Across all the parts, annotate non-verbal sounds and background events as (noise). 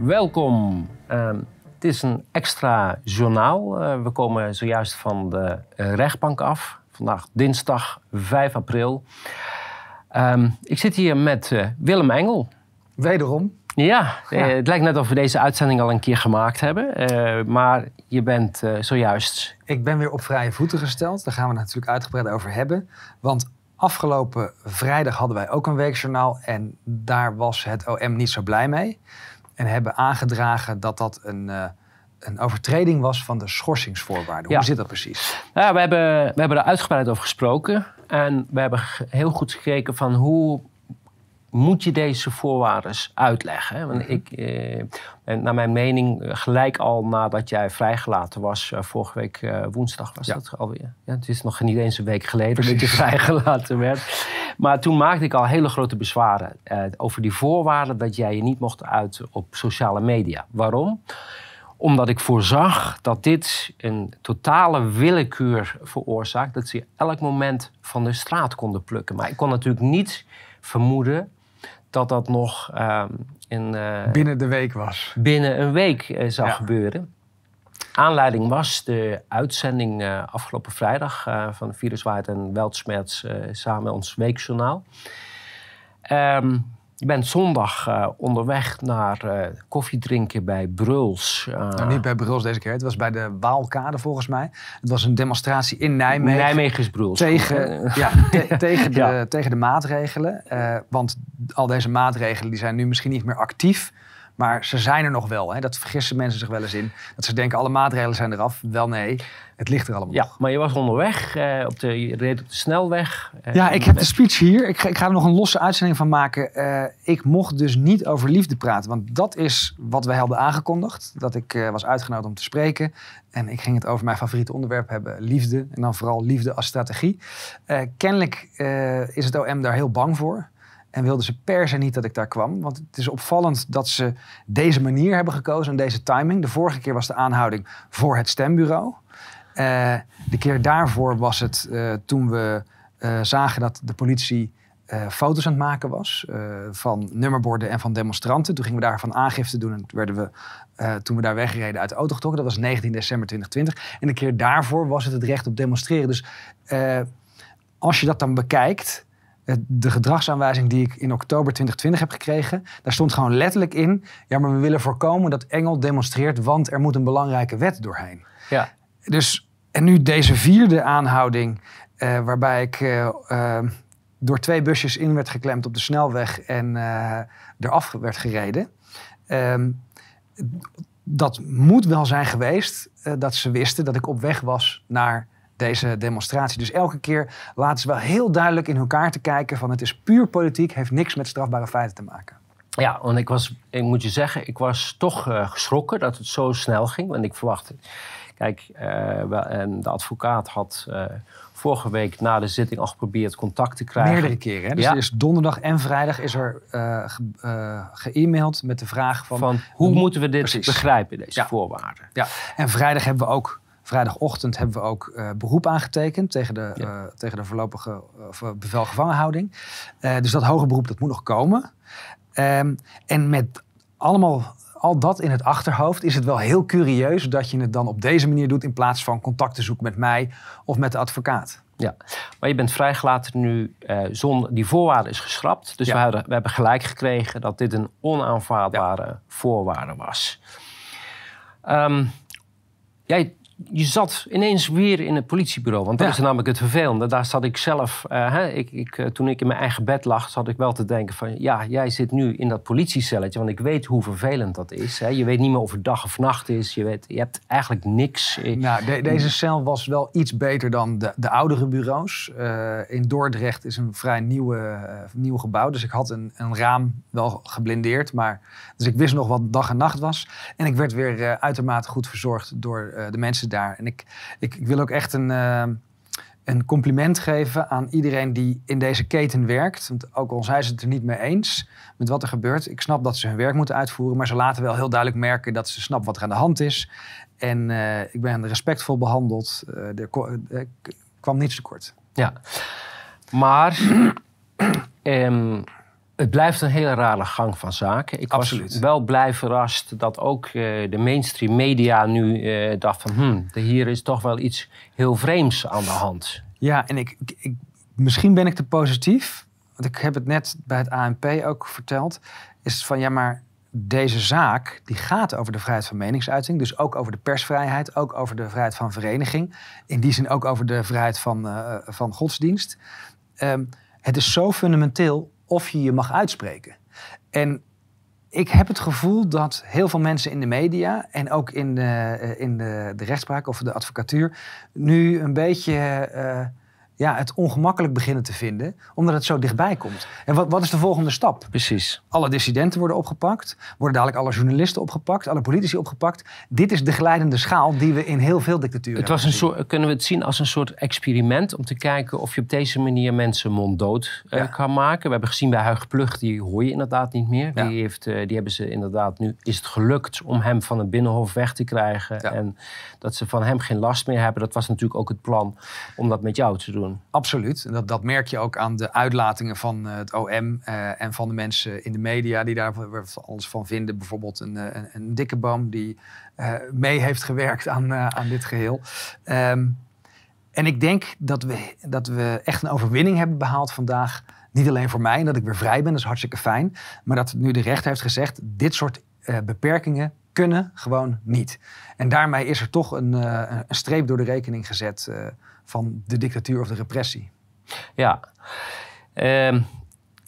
welkom. Ehm, het is een extra journaal. Uh, we komen zojuist van de uh, rechtbank af. Vandaag dinsdag 5 april. Ehm, ik zit hier met uh, Willem Engel. Wederom. Ja, het lijkt net of we deze uitzending al een keer gemaakt hebben. maar je bent zojuist... Ik ben weer op vrije voeten gesteld. Daar gaan we natuurlijk uitgebreid over hebben. Want afgelopen vrijdag hadden wij ook een weekjournaal. En daar was het OM niet zo blij mee. En hebben aangedragen dat dat een, uh, een overtreding was van de schorsingsvoorwaarden. Hoe zit dat precies? Ja, we, hebben, we hebben er uitgebreid over gesproken. En we hebben heel goed gekeken van hoe moet je deze voorwaarden uitleggen. Want mhm. ik, eh, naar mijn mening, eh, gelijk al nadat jij vrijgelaten was, eh, vorige week eh, woensdag was dat alweer. Ja, het is nog niet eens een week geleden dat je (laughs) vrijgelaten werd. Maar toen maakte ik al hele grote bezwaren eh, over die voorwaarden dat jij je niet mocht uit op sociale media. Waarom? Omdat ik voorzag dat dit een totale willekeur veroorzaakt. Dat ze elk moment van de straat konden plukken. Maar ik kon natuurlijk niet vermoeden dat dat nog uh, in, uh, binnen de week was. Binnen een week uh, zou gebeuren. Aanleiding was de uitzending uh, afgelopen vrijdag van Viruswaard en Weltsmerts samen ons weekjournaal. Um, je bent zondag uh, onderweg naar uh, koffie drinken bij Bruls. Uh, nou, niet bij Bruls deze keer. Het was bij de Waalkade volgens mij. Het was een demonstratie in Nijmegen. Nijmegen is Bruls. Tegen, ja, (laughs) te, tegen, de, ja. tegen de maatregelen. want al deze maatregelen die zijn nu misschien niet meer actief. Maar ze zijn er nog wel. Hè? Dat vergissen mensen zich wel eens in. Dat ze denken, alle maatregelen zijn eraf. Wel nee, het ligt er allemaal ja, Maar je was onderweg, eh, op de, je reed op de snelweg. Eh, ja, ik heb de speech hier. Ik, ik, ga er nog een losse uitzending van maken. Uh, ik mocht dus niet over liefde praten. Want dat is wat wij hadden aangekondigd. Dat ik uh, was uitgenodigd om te spreken. En ik ging het over mijn favoriete onderwerp hebben. Liefde. En dan vooral liefde als strategie. kennelijk is het OM daar heel bang voor. En wilden ze per se niet dat ik daar kwam. Want het is opvallend dat ze deze manier hebben gekozen en deze timing. De vorige keer was de aanhouding voor het stembureau. Uh, de keer daarvoor was het uh, toen we uh, zagen dat de politie foto's aan het maken was van nummerborden en van demonstranten. Toen gingen we daarvan aangifte doen en werden we, toen we daar wegreden uit de auto getrokken. Dat was 19 december 2020. En de keer daarvoor was het het recht op demonstreren. Dus als je dat dan bekijkt, de gedragsaanwijzing die ik in oktober 2020 heb gekregen, daar stond gewoon letterlijk in: ja, maar we willen voorkomen dat Engel demonstreert, want er moet een belangrijke wet doorheen. Ja. Dus, en nu deze vierde aanhouding, uh, waarbij ik uh, uh, door twee busjes in werd geklemd op de snelweg en eraf werd gereden. Ehm, dat moet wel zijn geweest dat ze wisten dat ik op weg was naar deze demonstratie. Dus elke keer laten ze wel heel duidelijk in elkaar te kijken van het is puur politiek, heeft niks met strafbare feiten te maken. Ja, want ik was, ik moet je zeggen, ik was toch uh, geschrokken dat het zo snel ging. Want ik verwachtte. Kijk, uh, en de advocaat had uh, vorige week na de zitting al geprobeerd contact te krijgen. Meerdere keren. Hè? Dus ja. is donderdag en vrijdag is er ge-e-mailed met de vraag van... van hoe moeten we dit precies. begrijpen, deze ja. voorwaarden? Ja, en vrijdag hebben we ook Vrijdagochtend hebben we ook uh, beroep aangetekend tegen de, ja. uh, tegen de voorlopige uh, bevel gevangenhouding. dus dat hoger beroep dat moet nog komen. Um, en met allemaal al dat in het achterhoofd is het wel heel curieus dat je het dan op deze manier doet in plaats van contact te zoeken met mij of met de advocaat. Ja, maar je bent vrijgelaten nu zonder die voorwaarde is geschrapt. Dus ja. we, hadden, we, hebben gelijk gekregen dat dit een onaanvaardbare ja. voorwaarde was. Um, jij je zat ineens weer in het politiebureau. Want dat is namelijk het vervelende. Daar zat ik zelf, uh, hè, ik, ik, eh, toen ik in mijn eigen bed lag, zat ik wel te denken van... ja, jij zit nu in dat politiecelletje, want ik weet hoe vervelend dat is. Hè. Je weet niet meer of het dag of nacht is. Je, weet, je hebt eigenlijk niks. Nou, de, deze cel was wel iets beter dan de, de oudere bureaus. Uh, in Dordrecht is een vrij nieuwe, nieuw gebouw. Dus ik had een, een raam wel geblindeerd. Maar, dus ik wist nog wat dag en nacht was. En ik werd weer uitermate goed verzorgd door de mensen daar. En ik, ik, ik wil ook echt een, uh, een compliment geven aan iedereen die in deze keten werkt. Want ook al zijn ze het er niet mee eens met wat er gebeurt. Ik snap dat ze hun werk moeten uitvoeren. Maar ze laten wel heel duidelijk merken dat ze snappen wat er aan de hand is. En uh, ik ben respectvol behandeld. Er kwam niets tekort. Ja, maar... um (clears throat) Het blijft een hele rare gang van zaken. Ik Absoluut. was wel blij verrast dat ook eh, de mainstream media nu eh, dacht van... Hmm, hier is toch wel iets heel vreemds aan de hand. Ja, en ik, ik, ik- misschien ben ik te positief. Want ik heb het net bij het ANP ook verteld. Is van ja, maar deze zaak die gaat over de vrijheid van meningsuiting. Dus ook over de persvrijheid. Ook over de vrijheid van vereniging. In die zin ook over de vrijheid van, eh, van godsdienst. Ehm, het is zo fundamenteel of je je mag uitspreken. En ik heb het gevoel dat heel veel mensen in de media en ook in de, eh, in de, de rechtspraak of de advocatuur nu een beetje eh, ja, het ongemakkelijk beginnen te vinden, omdat het zo dichtbij komt. En wat, wat is de volgende stap? Precies. Alle dissidenten worden opgepakt, worden dadelijk alle journalisten opgepakt, alle politici opgepakt. Dit is de glijdende schaal die we in heel veel dictaturen Het was een soort, kunnen we het zien als een soort experiment om te kijken of je op deze manier mensen monddood eh, Ja. kan maken. We hebben gezien bij Huig Plug, die hoor je inderdaad niet meer. Ja. Die, heeft, eh, die hebben ze inderdaad nu, is het gelukt om hem van het Binnenhof weg te krijgen. Ja. En dat ze van hem geen last meer hebben. Dat was natuurlijk ook het plan om dat met jou te doen. Absoluut. En dat, dat merk je ook aan de uitlatingen van eh, het OM eh, en van de mensen in de media die daar alles van vinden. Bijvoorbeeld een, eh, een, een dikke boom die mee heeft gewerkt aan, aan dit geheel. Ehm, en ik denk dat we, dat we echt een overwinning hebben behaald vandaag. Niet alleen voor mij en dat ik weer vrij ben, dat is hartstikke fijn. Maar dat nu de rechter heeft gezegd, dit soort beperkingen kunnen gewoon niet. En daarmee is er toch een, een streep door de rekening gezet van de dictatuur of de repressie. Ja. Ehm,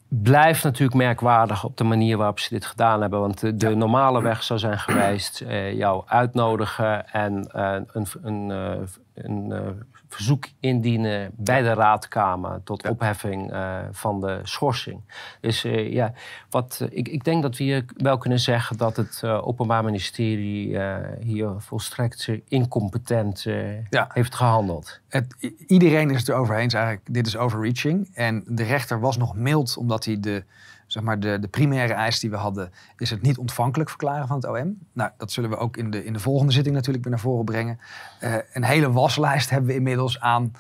blijft natuurlijk merkwaardig op de manier waarop ze dit gedaan hebben. Want de, de normale weg zou zijn geweest eh, jou uitnodigen en eh, een, een, eh, een verzoek indienen bij de raadkamer tot Ja. opheffing eh, van de schorsing. Dus eh, ja, wat, eh, ik, ik denk dat we hier wel kunnen zeggen dat het Openbaar Ministerie hier volstrekt incompetent Ja. heeft gehandeld. Het, iedereen is het erover eens eigenlijk, dit is overreaching. En de rechter was nog mild, omdat hij de, zeg maar de, de primaire eis die we hadden, is het niet ontvankelijk verklaren van het OM. Nou, dat zullen we ook in de, in de volgende zitting natuurlijk weer naar voren brengen. Eh, een hele waslijst hebben we inmiddels aan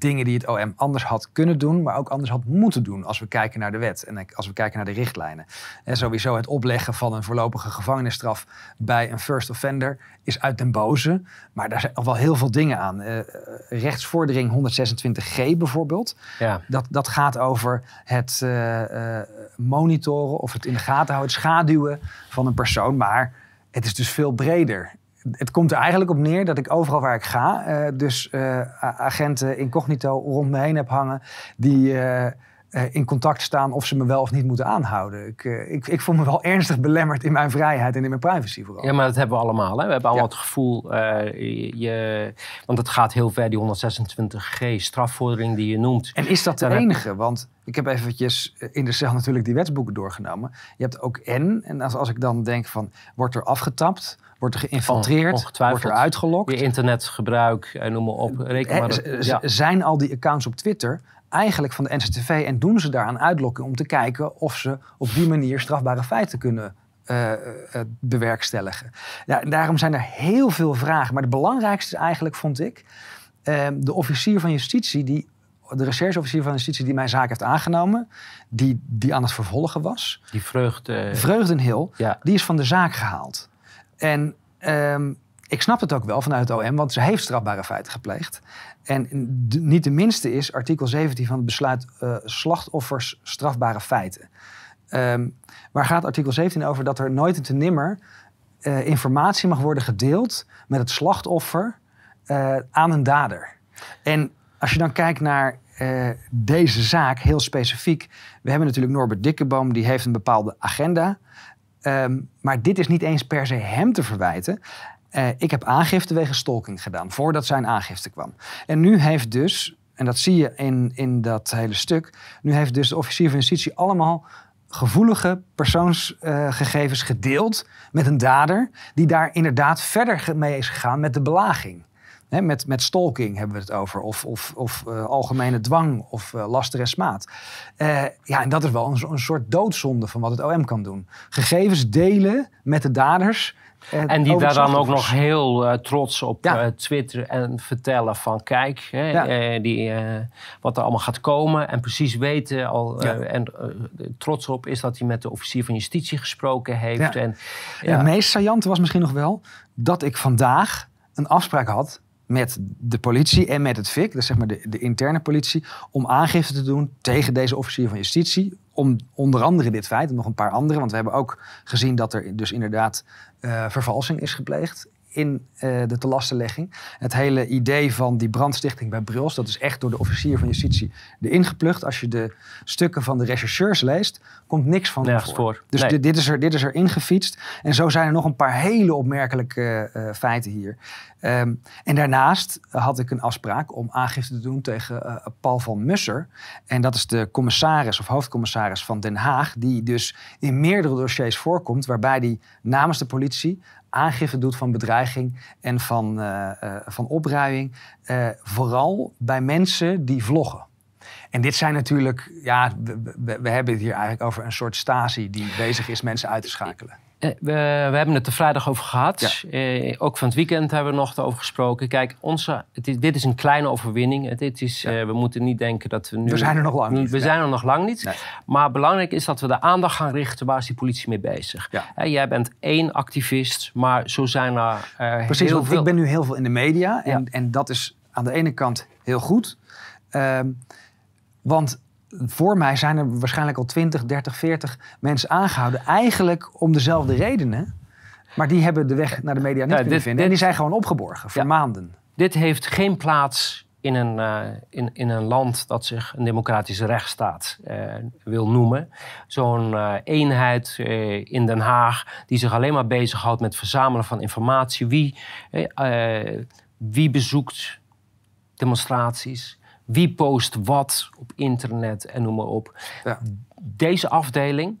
dingen die het OM anders had kunnen doen, maar ook anders had moeten doen als we kijken naar de wet en als we kijken naar de richtlijnen. En sowieso het opleggen van een voorlopige gevangenisstraf bij een first offender is uit den boze. Maar daar zijn nog wel heel veel dingen aan. Eh, eh, rechtsvordering 126g bijvoorbeeld. Ja. Dat, dat gaat over het eh, monitoren of het in de gaten houden, het schaduwen van een persoon. Maar het is dus veel breder. Het komt er eigenlijk op neer dat ik overal waar ik ga, eh, dus a- agenten incognito rond me heen heb hangen, die eh, in contact staan of ze me wel of niet moeten aanhouden. Ik, eh, ik, ik voel me wel (laughs) ernstig belemmerd in mijn vrijheid en in mijn privacy vooral. Ja, maar dat hebben we allemaal. Hè? We hebben allemaal Ja. het gevoel, eh, je, want het gaat heel ver, die 126g strafvordering die je noemt. En is dat de Daar heb- enige? Want ik heb eventjes eh, in de cel natuurlijk die wetsboeken doorgenomen. Je hebt ook N. En als, als ik dan denk van, wordt er afgetapt? Wordt er geïnfiltreerd? Wordt er uitgelokt? Je internetgebruik, eh, noem maar op. Reken maar. ja. Zijn al die accounts op Twitter eigenlijk van de NCTV en doen ze daaraan uitlokken om te kijken of ze op die manier strafbare feiten kunnen eh, eh, bewerkstelligen? Ja, daarom zijn er heel veel vragen. Maar de belangrijkste is eigenlijk, vond ik, eh, de officier van justitie, die, de rechercheofficier van justitie die mijn zaak heeft aangenomen, die, die aan het vervolgen was, Die vreugde. Vreugdenhil, ja. die is van de zaak gehaald. En ehm, ik snap het ook wel vanuit het OM, want ze heeft strafbare feiten gepleegd. En niet de minste is artikel 17 van het besluit eh, slachtoffers strafbare feiten. Ehm, waar gaat artikel 17 over? Dat er nooit en te nimmer eh, informatie mag worden gedeeld met het slachtoffer eh, aan een dader. En als je dan kijkt naar deze zaak, heel specifiek. We hebben natuurlijk Norbert Dikkeboom, die heeft een bepaalde agenda. Ehm, maar dit is niet eens per se hem te verwijten. Eh, ik heb aangifte wegens stalking gedaan, voordat zijn aangifte kwam. En nu heeft dus, en dat zie je in, in dat hele stuk... nu heeft dus de officier van justitie allemaal gevoelige persoonsgegevens gedeeld met een dader... die daar inderdaad verder mee is gegaan met de belaging. Hè, met, met stalking hebben we het over. Of, of, of uh, algemene dwang of uh, laster en smaad. Uh, ja, en dat is wel een, een, soort doodzonde van wat het OM kan doen. Gegevens delen met de daders. En die daar dan ook nog heel trots op ja. uh, Twitter en vertellen van kijk, hè, ja. die, wat er allemaal gaat komen. En precies weten al ja. en trots op is dat hij met de officier van justitie gesproken heeft. En, Het meest saillante was misschien nog wel dat ik vandaag een afspraak had met de politie en met het FIC, dus zeg maar de, de interne politie, om aangifte te doen tegen deze officier van justitie. Om onder andere dit feit en nog een paar andere, want we hebben ook gezien dat er dus inderdaad uh, vervalsing is gepleegd in uh, de telastenlegging. Het hele idee van die brandstichting bij Bruls, dat is echt door de officier van justitie erin geplucht. Als je de stukken van de rechercheurs leest, komt niks van Nergens voor. voor. Dus nee. dit, dit, is er, dit is er ingefietst. En zo zijn er nog een paar hele opmerkelijke uh, feiten hier. Um, en daarnaast had ik een afspraak om aangifte te doen tegen uh, Paul van Musser. En dat is de commissaris of hoofdcommissaris van Den Haag, die dus in meerdere dossiers voorkomt, waarbij hij namens de politie aangifte doet van bedreiging en van, uh, van opruiing. Uh, vooral bij mensen die vloggen. En dit zijn natuurlijk, ja, we, hebben het hier eigenlijk over een soort Stasi die bezig is mensen uit te schakelen. We, we, hebben het er vrijdag over gehad. Ja. Eh, ook van het weekend hebben we nog over gesproken. Kijk, onze, het is, dit is een kleine overwinning. Dit is, ja. uh, we moeten niet denken dat we nu... We zijn er nog lang niet. We zijn er nog lang niet. Nee. Maar belangrijk is dat we de aandacht gaan richten... waar is die politie mee bezig. Ja. Jij bent één activist, maar zo zijn er Precies, heel want veel... ik ben nu heel veel in de media. En, en dat is aan de ene kant heel goed. Um, want voor mij zijn er waarschijnlijk al 20, 30, 40 mensen aangehouden. Eigenlijk om dezelfde redenen. Maar die hebben de weg naar de media niet ja, kunnen dit, vinden. Dit, en die zijn gewoon opgeborgen voor ja, maanden. Dit heeft geen plaats in een, uh, in, in een land dat zich een democratische rechtsstaat uh, wil noemen. Zo'n uh, eenheid in Den Haag die zich alleen maar bezighoudt met verzamelen van informatie. Wie, wie bezoekt demonstraties? Wie post wat op internet en noem maar op. Ja. Deze afdeling,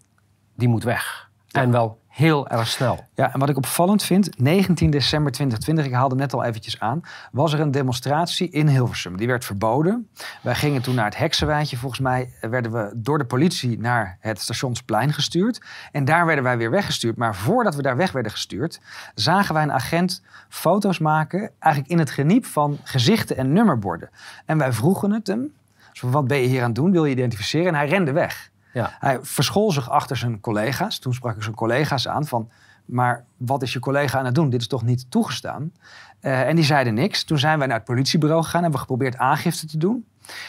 die moet weg. Ja. En wel heel erg snel. Ja, en wat ik opvallend vind, 19 december 2020, ik haalde net al eventjes aan, was er een demonstratie in Hilversum. Die werd verboden. Wij gingen toen naar het Heksenwijtje. Volgens mij werden we door de politie naar het stationsplein gestuurd. En daar werden wij weer weggestuurd. Maar voordat we daar weg werden gestuurd, zagen wij een agent foto's maken, eigenlijk in het geniep van gezichten en nummerborden. En wij vroegen het hem, wat ben je hier aan het doen? Wil je identificeren? En hij rende weg. Ja. Hij verschool zich achter zijn collega's. Toen sprak ik zijn collega's aan van... maar wat is je collega aan het doen? Dit is toch niet toegestaan? Uh, en die zeiden niks. Toen zijn wij naar het politiebureau gegaan... en hebben geprobeerd aangifte te doen.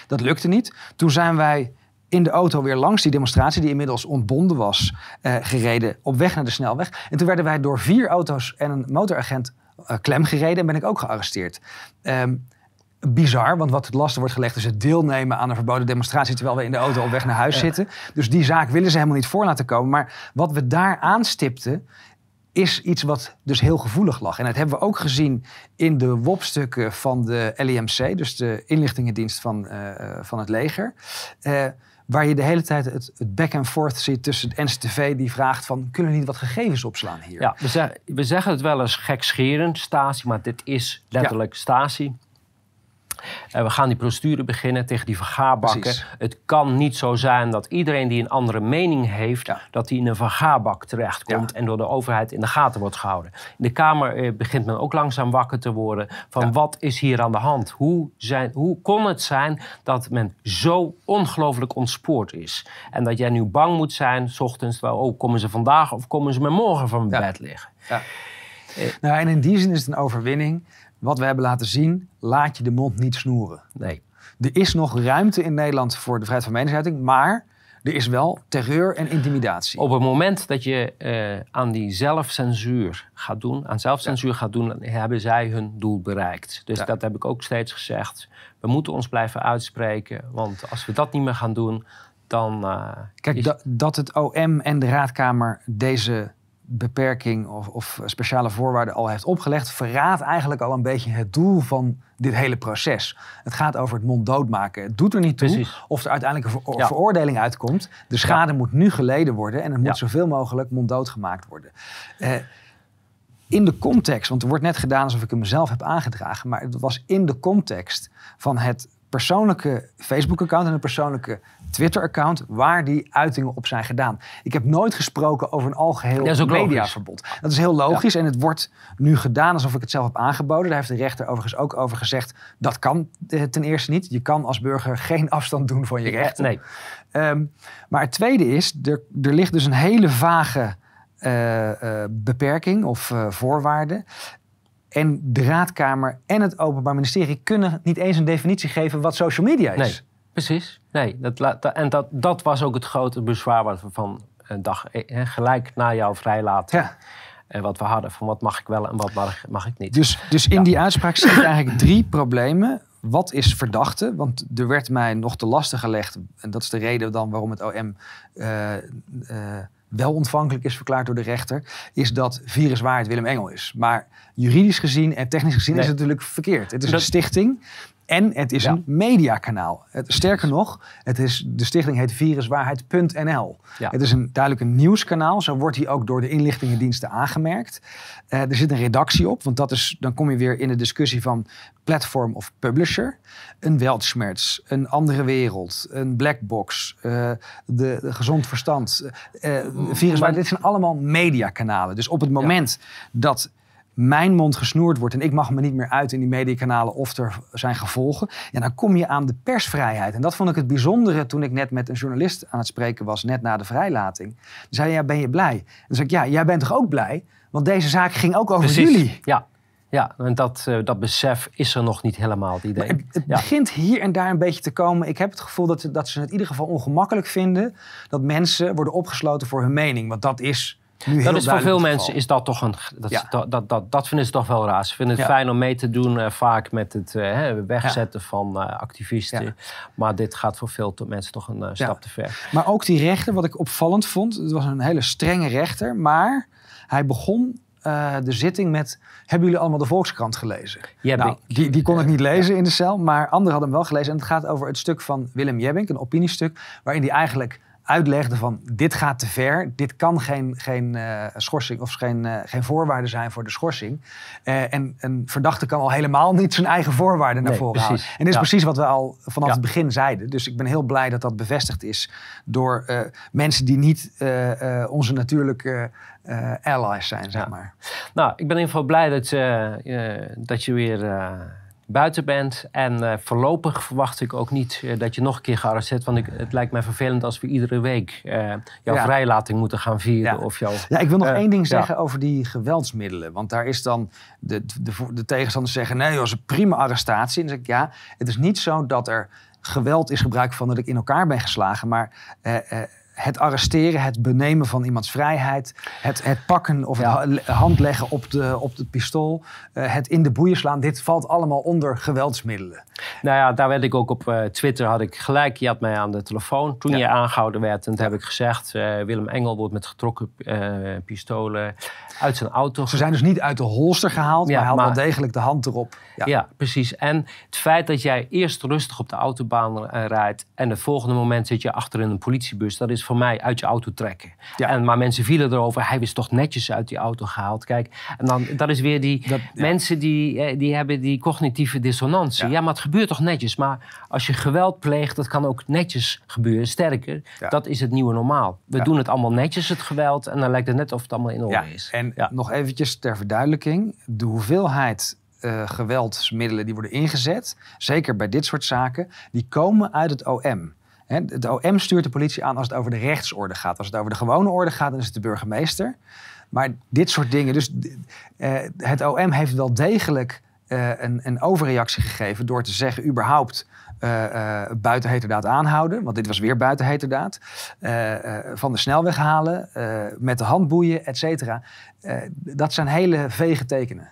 Dat lukte niet. Toen zijn wij in de auto weer langs die demonstratie... die inmiddels ontbonden was, uh, gereden... op weg naar de snelweg. En toen werden wij door vier auto's en een motoragent uh, klem gereden... en ben ik ook gearresteerd. Um, bizar, want wat het lastig wordt gelegd is het deelnemen aan een verboden demonstratie terwijl we in de auto op weg naar huis ja. zitten. Dus die zaak willen ze helemaal niet voor laten komen. Maar wat we daar aanstipten is iets wat dus heel gevoelig lag. En dat hebben we ook gezien in de WOP-stukken van de LIMC, dus de inlichtingendienst van, uh, van het leger. Uh, waar je de hele tijd het, het back and forth ziet tussen het NCTV die vraagt van... kunnen we niet wat gegevens opslaan hier? Ja, we, zeg, we zeggen het wel eens gekscherend, Stasi, maar dit is letterlijk ja. Stasi. Uh, we gaan die procedure beginnen tegen die vergaarbakken. Precies. Het kan niet zo zijn dat iedereen die een andere mening heeft... Ja. dat die in een vergaarbak terechtkomt... Ja. en door de overheid in de gaten wordt gehouden. In de Kamer uh, begint men ook langzaam wakker te worden... van Ja. wat is hier aan de hand? Hoe, zijn, hoe kon het zijn dat men zo ongelooflijk ontspoord is? En dat jij nu bang moet zijn, s ochtends... Wel, oh, komen ze vandaag of komen ze me morgen van mijn Ja. bed liggen? Ja. Nou, en in die zin is het een overwinning. Wat we hebben laten zien, laat je de mond niet snoeren. Nee. Er is nog ruimte in Nederland voor de vrijheid van meningsuiting, maar er is wel terreur en intimidatie. Op het moment dat je eh, aan die zelfcensuur gaat doen, aan zelfcensuur gaat doen, dan hebben zij hun doel bereikt. Dus Ja. dat heb ik ook steeds gezegd. We moeten ons blijven uitspreken, want als we dat niet meer gaan doen, dan. eh, Kijk, is- da- dat het OM en de Raadkamer deze beperking of, of speciale voorwaarden al heeft opgelegd, verraadt eigenlijk al een beetje het doel van dit hele proces. Het gaat over het monddood maken. Het doet er niet toe Precies. of er uiteindelijk een ver- Ja. veroordeling uitkomt. De schade moet nu geleden worden en het moet Ja. zoveel mogelijk monddood gemaakt worden. Eh, in de context, want er wordt net gedaan alsof ik hem mezelf heb aangedragen, maar het was in de context van het persoonlijke Facebook-account en een persoonlijke Twitter-account waar die uitingen op zijn gedaan. Ik heb nooit gesproken over een algeheel Dat mediaverbod. Dat is heel logisch en het wordt nu gedaan alsof ik het zelf heb aangeboden. Daar heeft de rechter overigens ook over gezegd, dat kan eh, ten eerste niet. Je kan als burger (laughs) geen afstand doen van je rechten. Nee. Ehm, maar het tweede is, er, er ligt dus een hele vage eh, eh, beperking of eh, voorwaarde. En de Raadkamer en het Openbaar Ministerie kunnen niet eens een definitie geven wat social media is. Nee, precies. Nee, dat, en dat, dat was ook het grote bezwaar wat we van een dag eh, gelijk na jouw vrijlating. Ja. En wat we hadden van wat mag ik wel en wat mag, mag ik niet. Dus, dus in Ja. die uitspraak ik eigenlijk drie problemen. Wat is verdachte? Want er werd mij nog te lastig gelegd. En dat is de reden dan waarom het OM eh, eh, wel ontvankelijk is verklaard door de rechter. Is dat viruswaarheid Willem Engel is. Maar juridisch gezien en technisch gezien Nee. is het natuurlijk verkeerd. Het is Dat- een stichting. En het is Ja. een mediakanaal. Het, sterker nog, het is, de stichting heet viruswaarheid.nl. Ja. Het is een, duidelijk een nieuwskanaal. Zo wordt hij ook door de inlichtingendiensten aangemerkt. Eh, er zit een redactie op, want dat is, dan kom je weer in de discussie van platform of publisher. Een Weltschmerz, een andere wereld, een blackbox, eh de, de gezond verstand, eh viruswaarheid. Dit zijn allemaal mediakanalen. Dus op het moment dat mijn mond gesnoerd wordt en ik mag me niet meer uit in die mediakanalen of er zijn gevolgen, ja, dan kom je aan de persvrijheid. En dat vond ik het bijzondere toen ik net met een journalist aan het spreken was, net na de vrijlating. Dan zei hij, ja, ben je blij? En dan zei ik, ja, jij bent toch ook blij? Want deze zaak ging ook over Precies. jullie. Ja, ja en dat, eh, dat besef is er nog niet helemaal, het idee. Het, het Ja. begint hier en daar een beetje te komen. Ik heb het gevoel dat, dat ze het in ieder geval ongemakkelijk vinden dat mensen worden opgesloten voor hun mening. Want dat is Dat is voor veel mensen is dat toch een. Dat, Ja. dat, dat, dat, dat vinden ze toch wel raar. Ze vinden het Ja. fijn om mee te doen, eh, vaak met het eh, wegzetten van eh, activisten. Maar dit gaat voor veel mensen toch een stap te ver. Maar ook die rechter, wat ik opvallend vond, het was een hele strenge rechter, maar hij begon de zitting met: Hebben jullie allemaal de Volkskrant gelezen? Jebbing. Nou, die, die kon ik niet lezen in de cel, maar anderen hadden hem wel gelezen. En het gaat over het stuk van Willem Jebbink, een opiniestuk, waarin hij eigenlijk uitlegde van dit gaat te ver, dit kan geen, geen eh, schorsing of geen, eh, geen voorwaarde zijn voor de schorsing. Eh, en een verdachte kan al helemaal (laughs) niet zijn eigen voorwaarden naar Nee, voren halen. En dit is Ja. precies wat we al vanaf Ja. het begin zeiden. Dus ik ben heel blij dat dat bevestigd is door mensen die niet onze natuurlijke allies zijn, zeg Ja. maar. Nou, ik ben in ieder geval blij dat, dat je weer buiten bent. En eh, voorlopig verwacht ik ook niet eh, dat je nog een keer gearresteerd Want ik, het lijkt mij vervelend als we iedere week eh, jouw Ja. vrijlating moeten gaan vieren. Ja. Of jouw, Ja, ik wil nog één ding ja. zeggen over die geweldsmiddelen. Want daar is dan de, de, de tegenstanders zeggen: nee, dat was een prima arrestatie. En dan zeg ik ja, het is niet zo dat er geweld is gebruikt van dat ik in elkaar ben geslagen. Maar eh, eh, het arresteren, het benemen van iemands vrijheid, het, het pakken of Ja. het ha- hand leggen op de, op de pistool, eh, het in de boeien slaan, dit valt allemaal onder geweldsmiddelen. Nou ja, daar werd ik ook op eh, Twitter had ik gelijk. Je had mij aan de telefoon toen Ja. je aangehouden werd. En toen heb ik gezegd: eh, Willem Engel wordt met getrokken pistolen uit zijn auto. Ze zijn dus niet uit de holster gehaald, Ja, maar hij had maar- wel degelijk de hand erop. Ja. Ja. precies. En het feit dat jij eerst rustig op de autobaan eh, rijdt en het volgende moment zit je achter in een politiebus, dat is voor mij uit je auto trekken. Ja. En, maar mensen vielen erover, hij is toch netjes uit die auto gehaald. Kijk, en dan dat is weer die Dat- mensen die, eh, die hebben die cognitieve dissonantie. Ja. Maar het gebeurt toch netjes. Maar als je geweld pleegt, dat kan ook netjes gebeuren. Sterker, dat is het nieuwe normaal. We doen het allemaal netjes, het geweld, en dan lijkt het net of het allemaal in orde is. en Ja. nog eventjes ter verduidelijking. De hoeveelheid eh, geweldsmiddelen die worden ingezet, zeker bij dit soort zaken, die komen uit het OM. Het OM stuurt de politie aan als het over de rechtsorde gaat. Als het over de gewone orde gaat, dan is het de burgemeester. Maar dit soort dingen, dus eh, het OM heeft wel degelijk eh, een, een overreactie gegeven door te zeggen überhaupt eh, eh, buiten heterdaad aanhouden. Want dit was weer buiten heterdaad. Eh, van de snelweg halen, met de handboeien, et cetera. Dat zijn hele vege tekenen.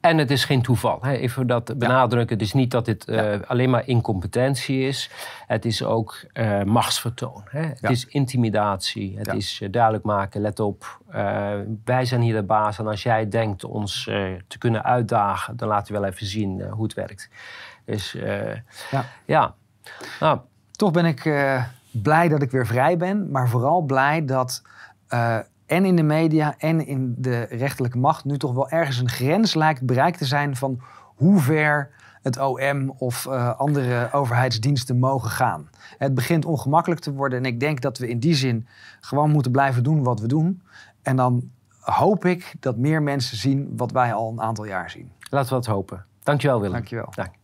En het is geen toeval. Hè? Even dat benadrukken. Het is niet dat dit alleen maar incompetentie is. Het is ook machtsvertoon. Hè? Het Ja. is intimidatie. Het Ja. is duidelijk maken, let op. wij zijn hier de baas. En als jij denkt ons te kunnen uitdagen... dan laten we wel even zien hoe het werkt. Dus Ja. ja. Nou, Toch ben ik eh, blij dat ik weer vrij ben. Maar vooral blij dat eh, en in de media en in de rechterlijke macht nu toch wel ergens een grens lijkt bereikt te zijn van hoe ver het OM of uh, andere overheidsdiensten mogen gaan. Het begint ongemakkelijk te worden en ik denk dat we in die zin gewoon moeten blijven doen wat we doen. En dan hoop ik dat meer mensen zien wat wij al een aantal jaar zien. Laten we het hopen. Dankjewel Willem. Dankjewel. Dank.